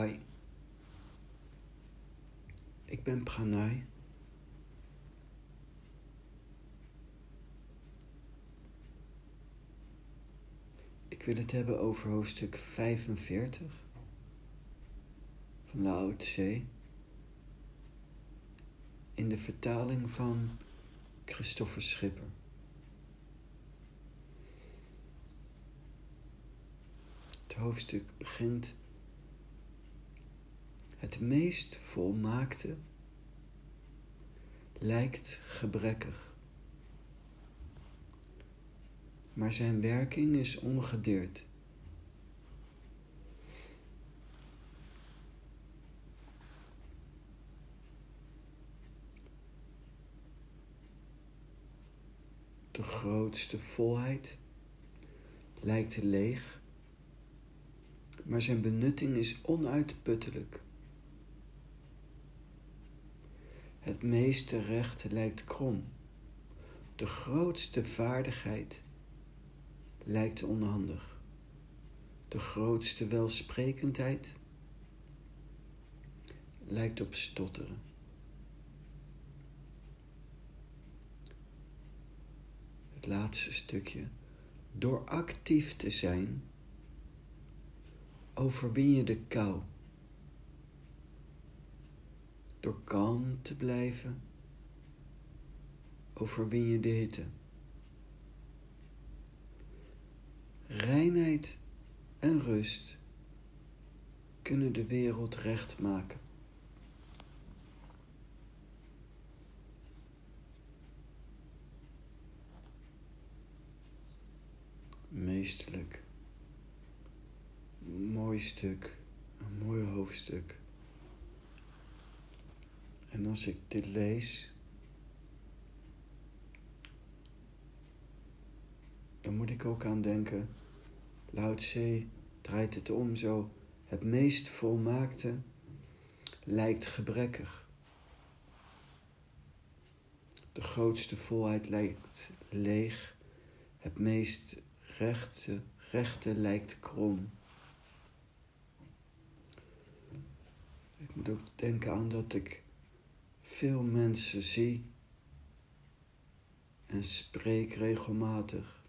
Hoi, ik ben Pranay. Ik wil het hebben over hoofdstuk 45 van Lao Tse in de vertaling van Christopher Schipper. Het hoofdstuk begint het meest volmaakte lijkt gebrekkig, maar zijn werking is ongedeerd. De grootste volheid lijkt leeg, maar zijn benutting is onuitputtelijk. Het meeste recht lijkt krom. De grootste vaardigheid lijkt onhandig. De grootste welsprekendheid lijkt op stotteren. Het laatste stukje. Door actief te zijn, overwin je de kou. Door kalm te blijven, overwin je de hitte. Reinheid en rust kunnen de wereld recht maken. Meestelijk. Mooi stuk, een mooi hoofdstuk. En als ik dit lees, dan moet ik ook aan denken, Lao Tse draait het om zo, het meest volmaakte lijkt gebrekkig. De grootste volheid lijkt leeg, het meest rechte, rechte lijkt krom. Ik moet ook denken aan dat ik veel mensen zie en spreek regelmatig.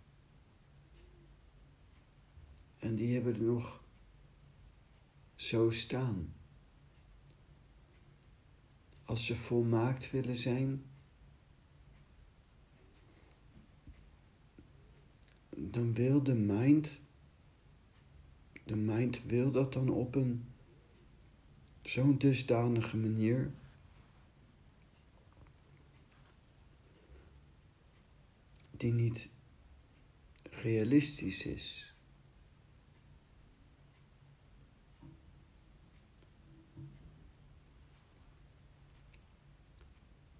En die hebben er nog zo staan. Als ze volmaakt willen zijn, dan wil de mind, de mind wil dat dan op een zo'n dusdanige manier die niet realistisch is.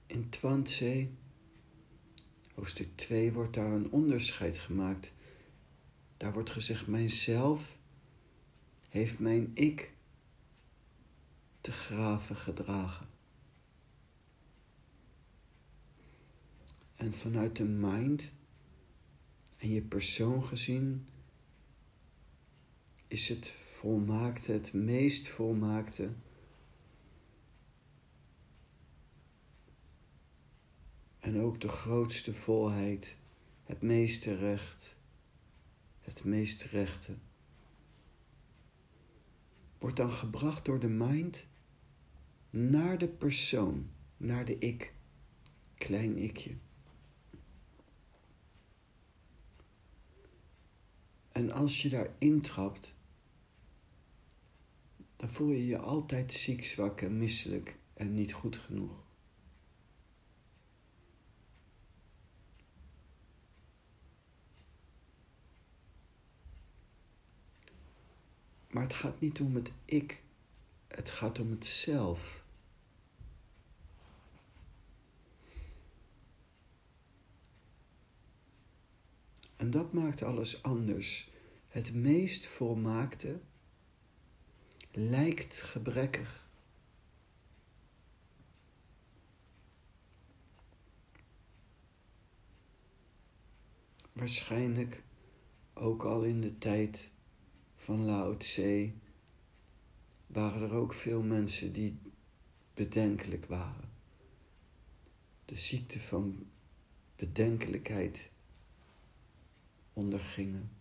In Twantse, hoofdstuk 2, wordt daar een onderscheid gemaakt. Daar wordt gezegd, mijzelf heeft mijn ik te graven gedragen. En vanuit de mind en je persoon gezien is het volmaakte, het meest volmaakte. En ook de grootste volheid, het meeste recht, het meest rechte. Wordt dan gebracht door de mind naar de persoon, naar de ik, klein ikje. En als je daar intrapt, dan voel je je altijd ziek, zwak en misselijk en niet goed genoeg. Maar het gaat niet om het ik, het gaat om het zelf. En dat maakt alles anders. Het meest volmaakte lijkt gebrekkig. Waarschijnlijk ook al in de tijd van Lao Tse waren er ook veel mensen die bedenkelijk waren. De ziekte van bedenkelijkheid ondergingen.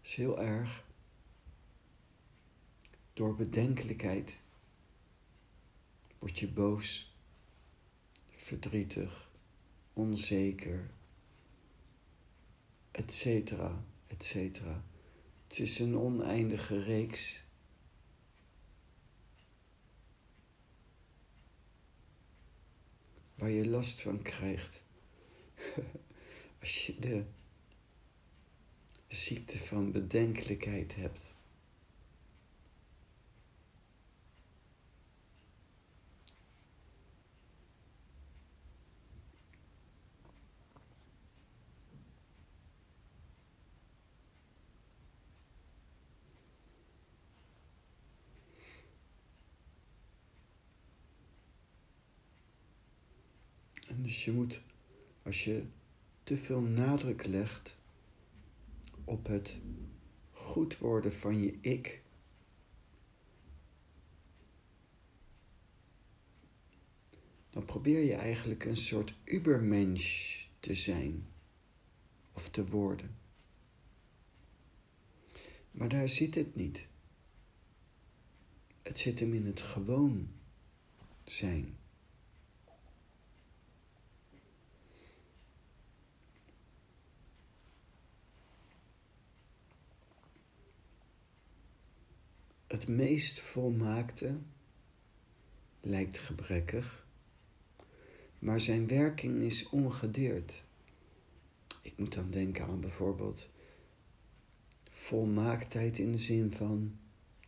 Dat heel erg. Door bedenkelijkheid word je boos, verdrietig, onzeker, etc. etc. Het is een oneindige reeks. Waar je last van krijgt. Als je de ziekte van bedenkelijkheid hebt. En dus je moet, als je te veel nadruk legt op het goed worden van je ik, dan probeer je eigenlijk een soort ubermensch te zijn of te worden. Maar daar zit het niet. Het zit hem in het gewoon zijn. Het meest volmaakte lijkt gebrekkig, maar zijn werking is ongedeerd. Ik moet dan denken aan bijvoorbeeld volmaaktheid in de zin van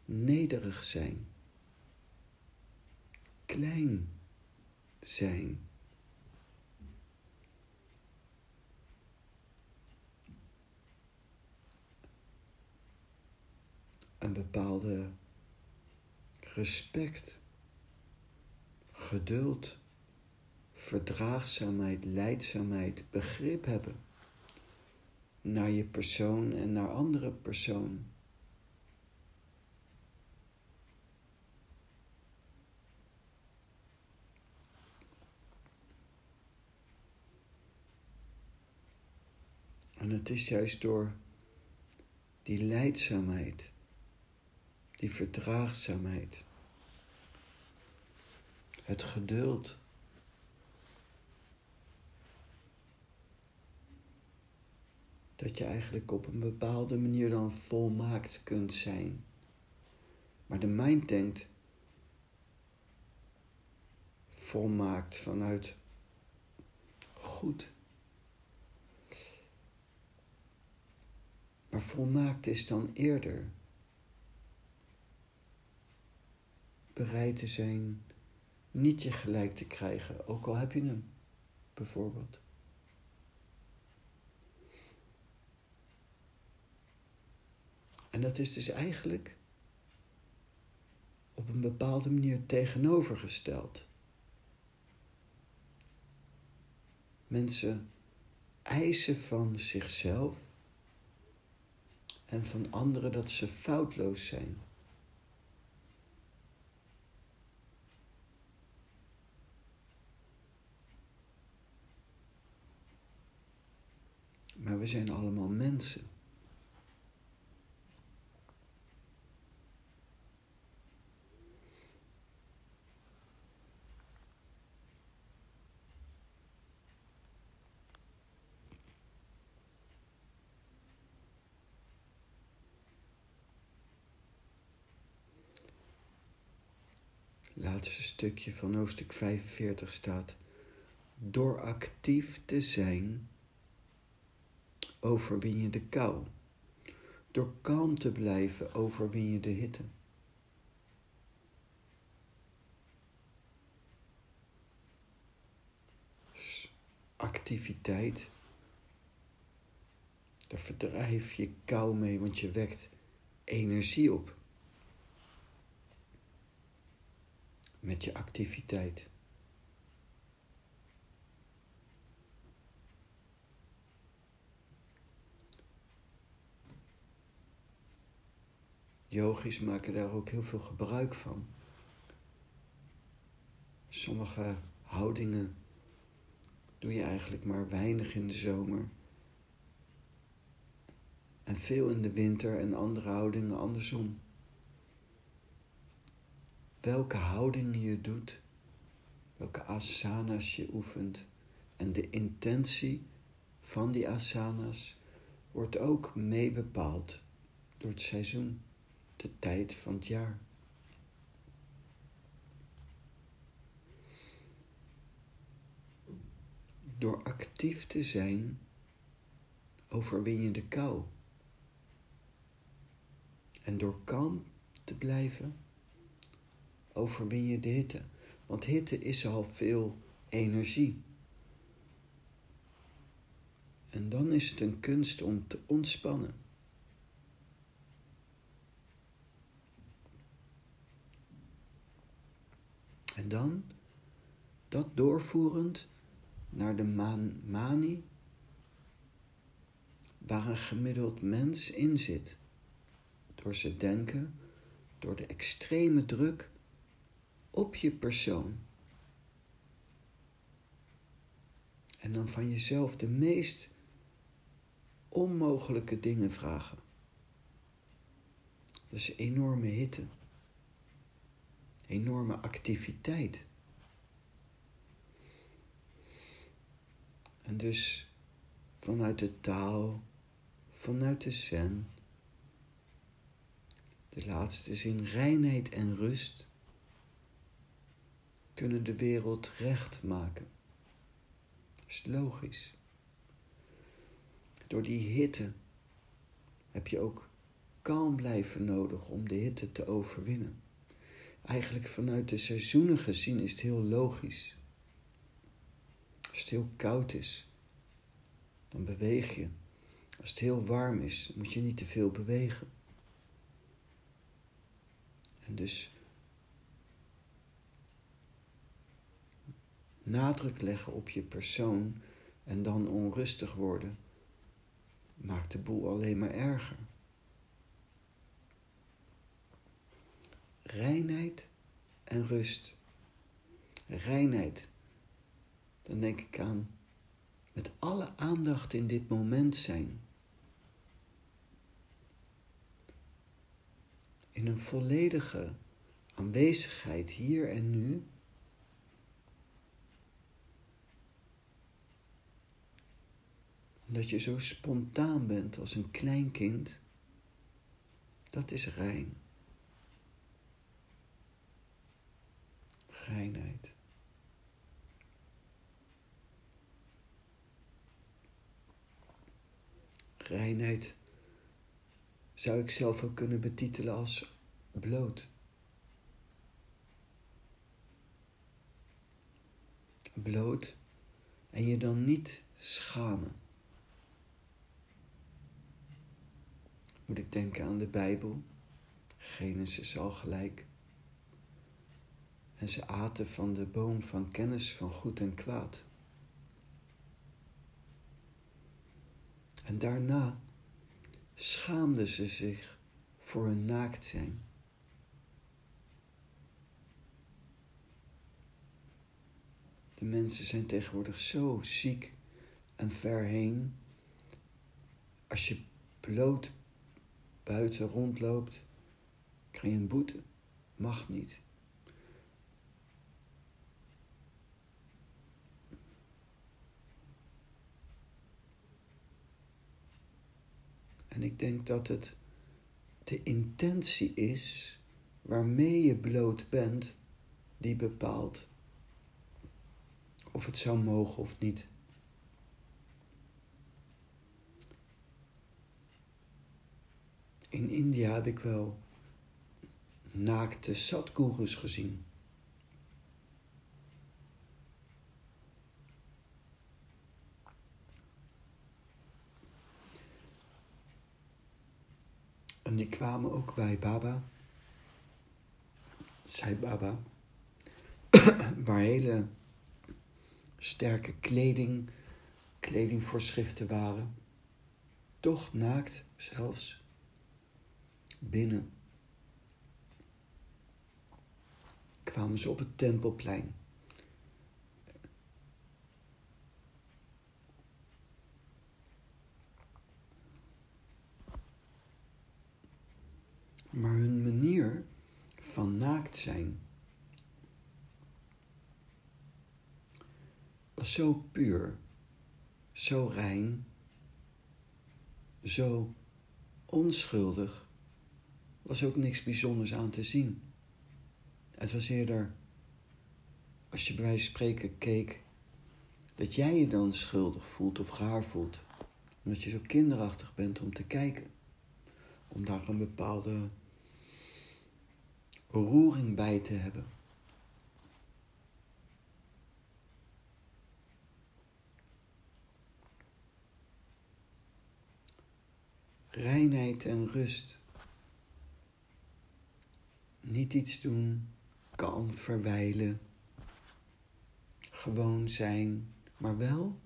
nederig zijn, klein zijn. een bepaalde respect, geduld, verdraagzaamheid, leidzaamheid, begrip hebben naar je persoon en naar andere personen. En het is juist door die leidzaamheid die verdraagzaamheid, het geduld. Dat je eigenlijk op een bepaalde manier dan volmaakt kunt zijn. Maar de mind denkt volmaakt vanuit goed. Maar volmaakt is dan eerder bereid te zijn niet je gelijk te krijgen, ook al heb je hem, bijvoorbeeld. En dat is dus eigenlijk op een bepaalde manier tegenovergesteld. Mensen eisen van zichzelf en van anderen dat ze foutloos zijn. Maar we zijn allemaal mensen. laatste stukje van hoofdstuk 45 staat: Door actief te zijn overwin je de kou. Door kalm te blijven overwin je de hitte. activiteit, daar verdrijf je kou mee, want je wekt energie op. Met je activiteit. Yogis maken daar ook heel veel gebruik van. Sommige houdingen doe je eigenlijk maar weinig in de zomer. En veel in de winter en andere houdingen andersom. Welke houdingen je doet, welke asanas je oefent en de intentie van die asanas wordt ook mee bepaald door het seizoen, de tijd van het jaar. Door actief te zijn, overwin je de kou. En door kalm te blijven, overwin je de hitte. Want hitte is al veel energie. En dan is het een kunst om te ontspannen. En dan dat doorvoerend naar de man, mani, waar een gemiddeld mens in zit. Door zijn denken, door de extreme druk op je persoon. En dan van jezelf de meest onmogelijke dingen vragen. Dus enorme hitte, enorme activiteit. En dus vanuit de taal, vanuit de zen, de laatste zin reinheid en rust, kunnen de wereld recht maken. Dat is logisch. Door die hitte heb je ook kalm blijven nodig om de hitte te overwinnen. Eigenlijk vanuit de seizoenen gezien is het heel logisch. Als het heel koud is, dan beweeg je. Als het heel warm is, moet je niet te veel bewegen. En dus nadruk leggen op je persoon en dan onrustig worden, maakt de boel alleen maar erger. Reinheid en rust. Reinheid, dan denk ik aan met alle aandacht in dit moment zijn. In een volledige aanwezigheid hier en nu dat je zo spontaan bent als een klein kind, dat is rein. Reinheid. Reinheid zou ik zelf ook kunnen betitelen als bloot. Bloot en je dan niet schamen. moet ik denken aan de Bijbel. Genesis al gelijk. En ze aten van de boom van kennis van goed en kwaad. En daarna schaamden ze zich voor hun naakt zijn. De mensen zijn tegenwoordig zo ziek en ver heen. Als je bloot buiten rondloopt, krijg je een boete. Mag niet. En ik denk dat het de intentie is waarmee je bloot bent, die bepaalt of het zou mogen of niet. In India heb ik wel naakte satgurus gezien. En die kwamen ook bij Baba, zei Baba, waar hele sterke kleding, kledingvoorschriften waren, toch naakt zelfs binnen kwamen ze op het tempelplein. Maar hun manier van naakt zijn was zo puur, zo rein, zo onschuldig, was ook niks bijzonders aan te zien. Het was eerder, als je bij wijze van spreken keek, dat jij je dan schuldig voelt of raar voelt. Omdat je zo kinderachtig bent om te kijken. Om daar een bepaalde roering bij te hebben. Reinheid en rust. Niet iets doen, kan verwijlen. Gewoon zijn, maar wel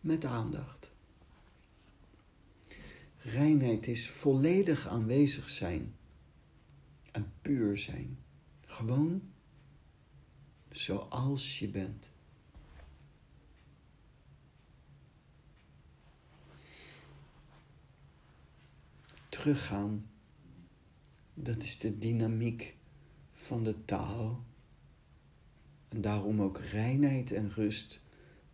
met aandacht. Reinheid is volledig aanwezig zijn en puur zijn. Gewoon zoals je bent. Teruggaan, dat is de dynamiek van de taal. En daarom ook reinheid en rust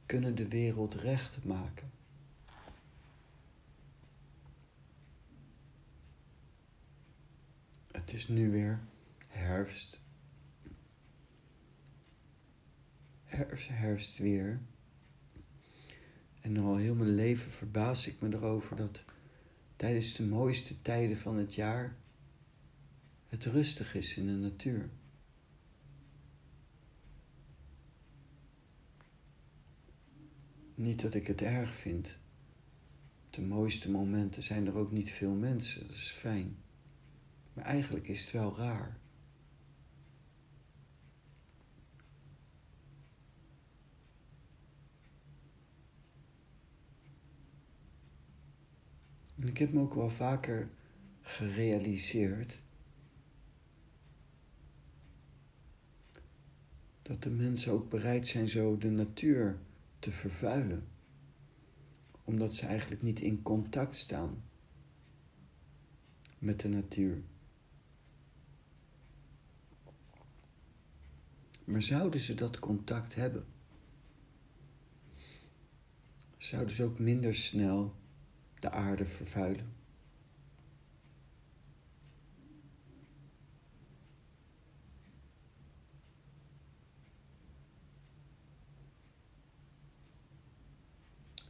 kunnen de wereld recht maken. Het is nu weer herfst. Herfst, herfst weer. En al heel mijn leven verbaas ik me erover dat tijdens de mooiste tijden van het jaar het rustig is in de natuur. Niet dat ik het erg vind. De mooiste momenten zijn er ook niet veel mensen, dat is fijn. Maar eigenlijk is het wel raar. En ik heb me ook wel vaker gerealiseerd dat de mensen ook bereid zijn zo de natuur te vervuilen, omdat ze eigenlijk niet in contact staan met de natuur. Maar zouden ze dat contact hebben? Zouden ze ook minder snel de aarde vervuilen?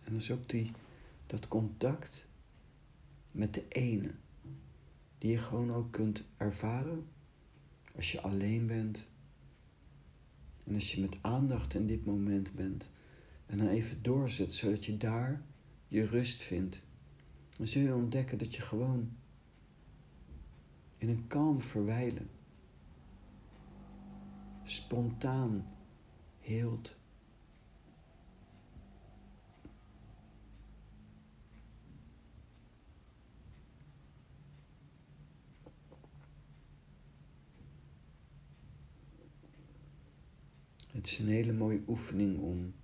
En dat is ook die, dat contact met de ene, die je gewoon ook kunt ervaren als je alleen bent en als je met aandacht in dit moment bent en dan even doorzet, zodat je daar je rust vindt, dan zul je ontdekken dat je gewoon in een kalm verwijlen, spontaan heelt. Het is een hele mooie oefening om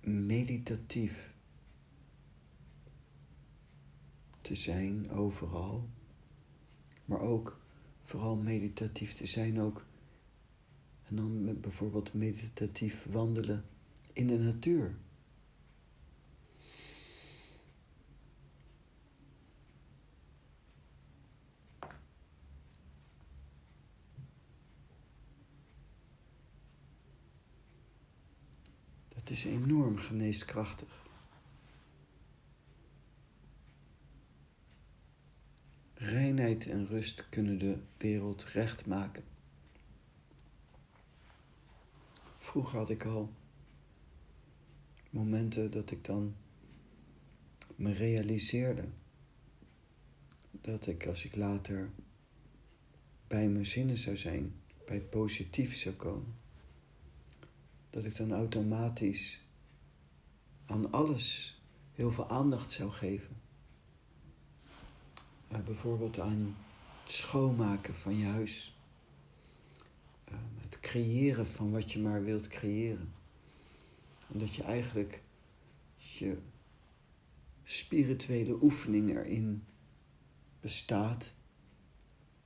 meditatief te zijn overal, maar ook vooral meditatief te zijn ook en dan met bijvoorbeeld meditatief wandelen in de natuur. Is enorm geneeskrachtig. Reinheid en rust kunnen de wereld recht maken. Vroeger had ik al momenten dat ik dan me realiseerde dat ik als ik later bij mijn zinnen zou zijn, bij positief zou komen, dat ik dan automatisch aan alles heel veel aandacht zou geven. Bijvoorbeeld aan het schoonmaken van je huis, uh, het creëren van wat je maar wilt creëren. Omdat je eigenlijk je spirituele oefening erin bestaat.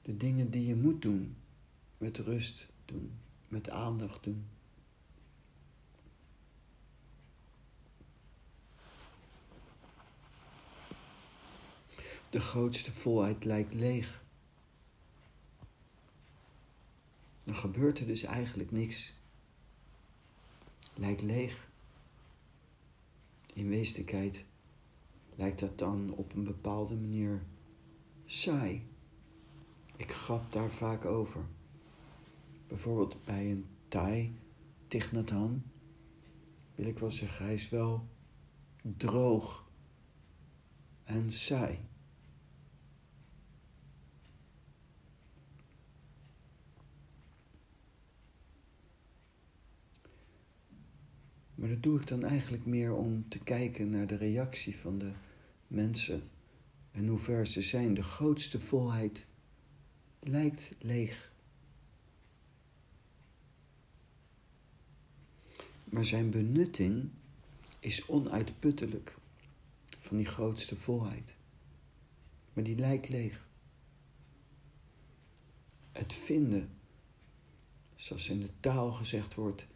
De dingen die je moet doen, met rust doen, met aandacht doen. De grootste volheid lijkt leeg. Dan gebeurt er dus eigenlijk niks. Lijkt leeg. In wezenlijkheid lijkt dat dan op een bepaalde manier saai. Ik grap daar vaak over. Bijvoorbeeld bij een Thai, Thich wil ik wel zeggen, hij is wel droog en saai. Maar dat doe ik dan eigenlijk meer om te kijken naar de reactie van de mensen en hoe ver ze zijn. De grootste volheid lijkt leeg. Maar zijn benutting is onuitputtelijk van die grootste volheid. Maar die lijkt leeg. Het vinden, zoals in de taal gezegd wordt,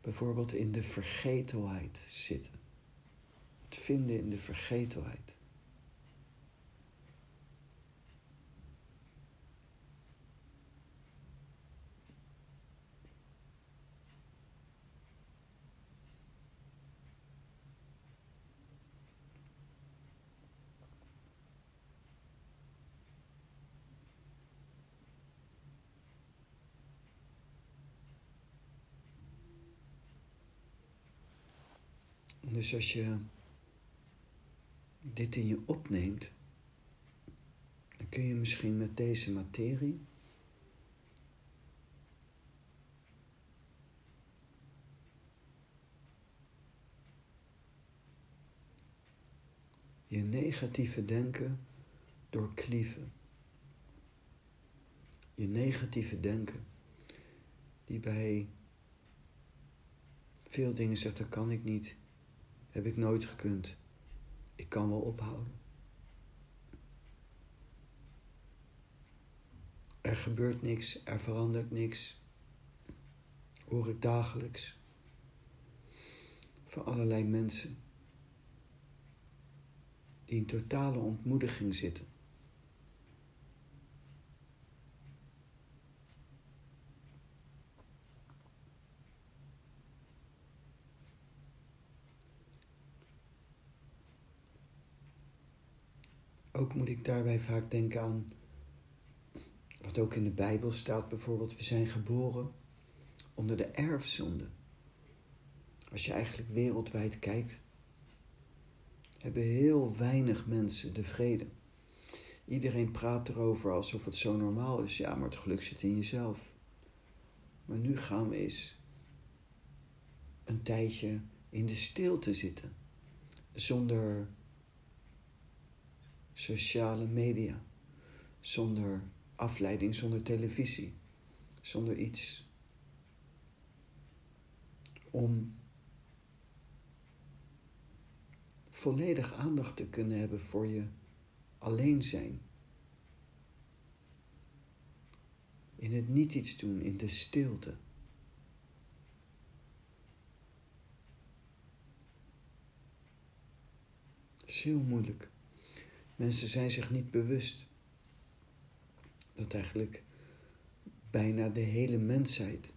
bijvoorbeeld in de vergetelheid zitten. Het vinden in de vergetelheid. Dus als je dit in je opneemt, dan kun je misschien met deze materie je negatieve denken doorklieven. Je negatieve denken, die bij veel dingen zegt, dat kan ik niet, heb ik nooit gekund. Ik kan wel ophouden. Er gebeurt niks, er verandert niks. Hoor ik dagelijks van allerlei mensen die in totale ontmoediging zitten. Ook moet ik daarbij vaak denken aan wat ook in de Bijbel staat, bijvoorbeeld, we zijn geboren onder de erfzonde. Als je eigenlijk wereldwijd kijkt, hebben heel weinig mensen de vrede. Iedereen praat erover alsof het zo normaal is. Ja, maar het geluk zit in jezelf. Maar nu gaan we eens een tijdje in de stilte zitten. Zonder sociale media, zonder afleiding, zonder televisie, zonder iets. Om volledig aandacht te kunnen hebben voor je alleen zijn. In het niet iets doen, in de stilte. heel moeilijk. Mensen zijn zich niet bewust dat eigenlijk bijna de hele mensheid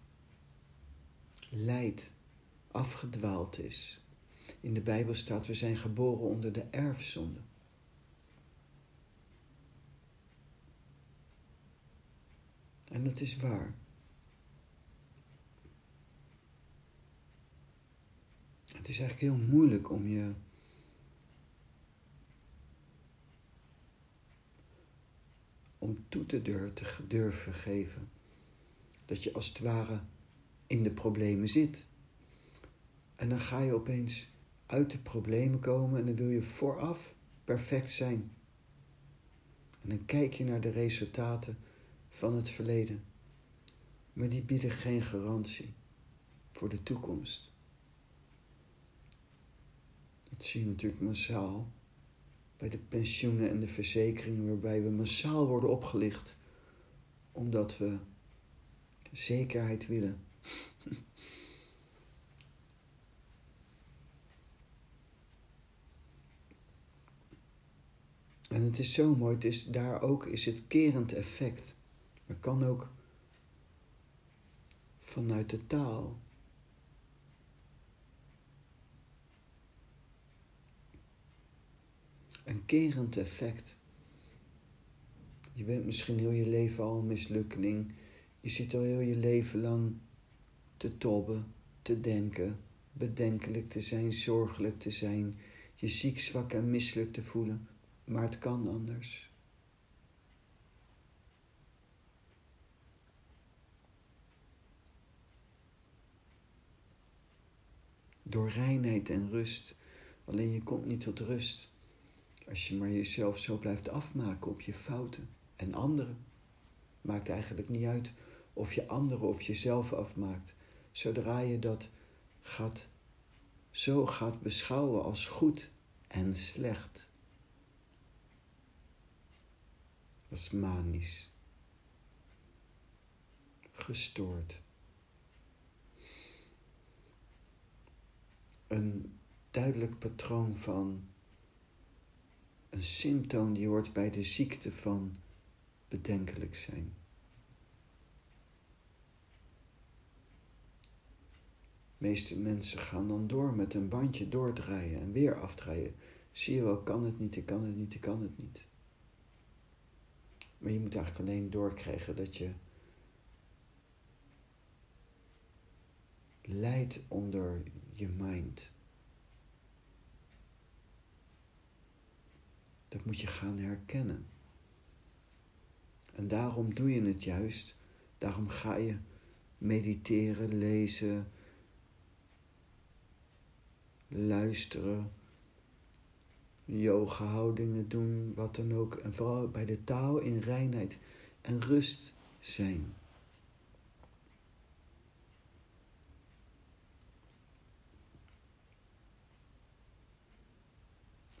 lijdt, afgedwaald is. In de Bijbel staat, we zijn geboren onder de erfzonde. En dat is waar. Het is eigenlijk heel moeilijk om je om toe te durven, geven. Dat je als het ware in de problemen zit. En dan ga je opeens uit de problemen komen en dan wil je vooraf perfect zijn. En dan kijk je naar de resultaten van het verleden. maar die bieden geen garantie voor de toekomst. Dat zie je natuurlijk massaal bij de pensioenen en de verzekeringen, waarbij we massaal worden opgelicht omdat we zekerheid willen. En het is zo mooi, het is, daar ook is het kerend effect. Maar kan ook vanuit de taal. Een kerend effect. Je bent misschien heel je leven al een mislukking. Je zit al heel je leven lang te tobben, te denken, bedenkelijk te zijn, zorgelijk te zijn, je ziek, zwak en misselijk te voelen. Maar het kan anders. Door reinheid en rust. Alleen je komt niet tot rust als je maar jezelf zo blijft afmaken op je fouten en anderen. Maakt eigenlijk niet uit of je anderen of jezelf afmaakt. Zodra je dat gaat, zo gaat beschouwen als goed en slecht. Dat is manisch. Gestoord. Een duidelijk patroon van een symptoom die hoort bij de ziekte van bedenkelijk zijn. De meeste mensen gaan dan door met een bandje doordraaien en weer afdraaien. Zie je wel, kan het niet, ik kan het niet, ik kan het niet. Maar je moet eigenlijk alleen doorkrijgen dat je lijdt onder je mind. Dat moet je gaan herkennen. En daarom doe je het juist. Daarom ga je mediteren, lezen, luisteren, yoga houdingen doen, wat dan ook. En vooral bij de taal in reinheid en rust zijn.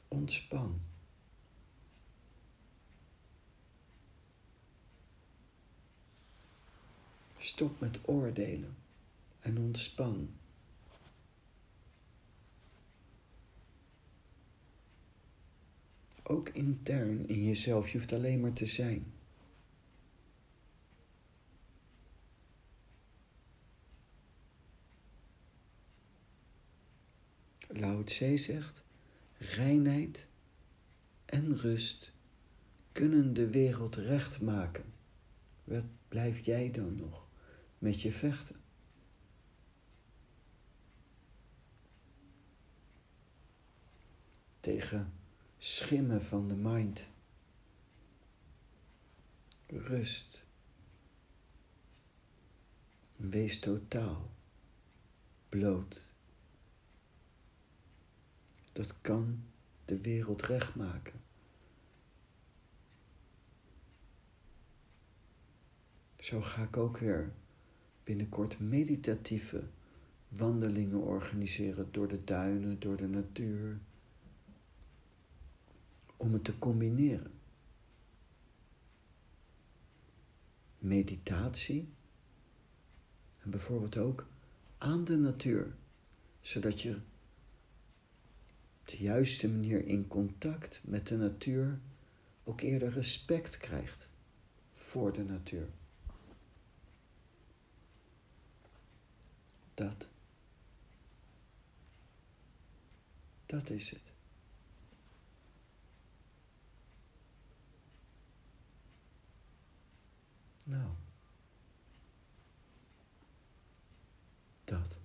Ontspan. Stop met oordelen en ontspan. Ook intern in jezelf, je hoeft alleen maar te zijn. Lao Tse zegt, reinheid en rust kunnen de wereld recht maken. Wat blijf jij dan nog met je vechten? Tegen schimmen van de mind. Rust. Wees totaal bloot. Dat kan de wereld recht maken. Zo ga ik ook weer binnenkort meditatieve wandelingen organiseren door de duinen, door de natuur om het te combineren. Meditatie en bijvoorbeeld ook aan de natuur, zodat je op de juiste manier in contact met de natuur ook eerder respect krijgt voor de natuur. Dat. Dat is het. Nou. Dat.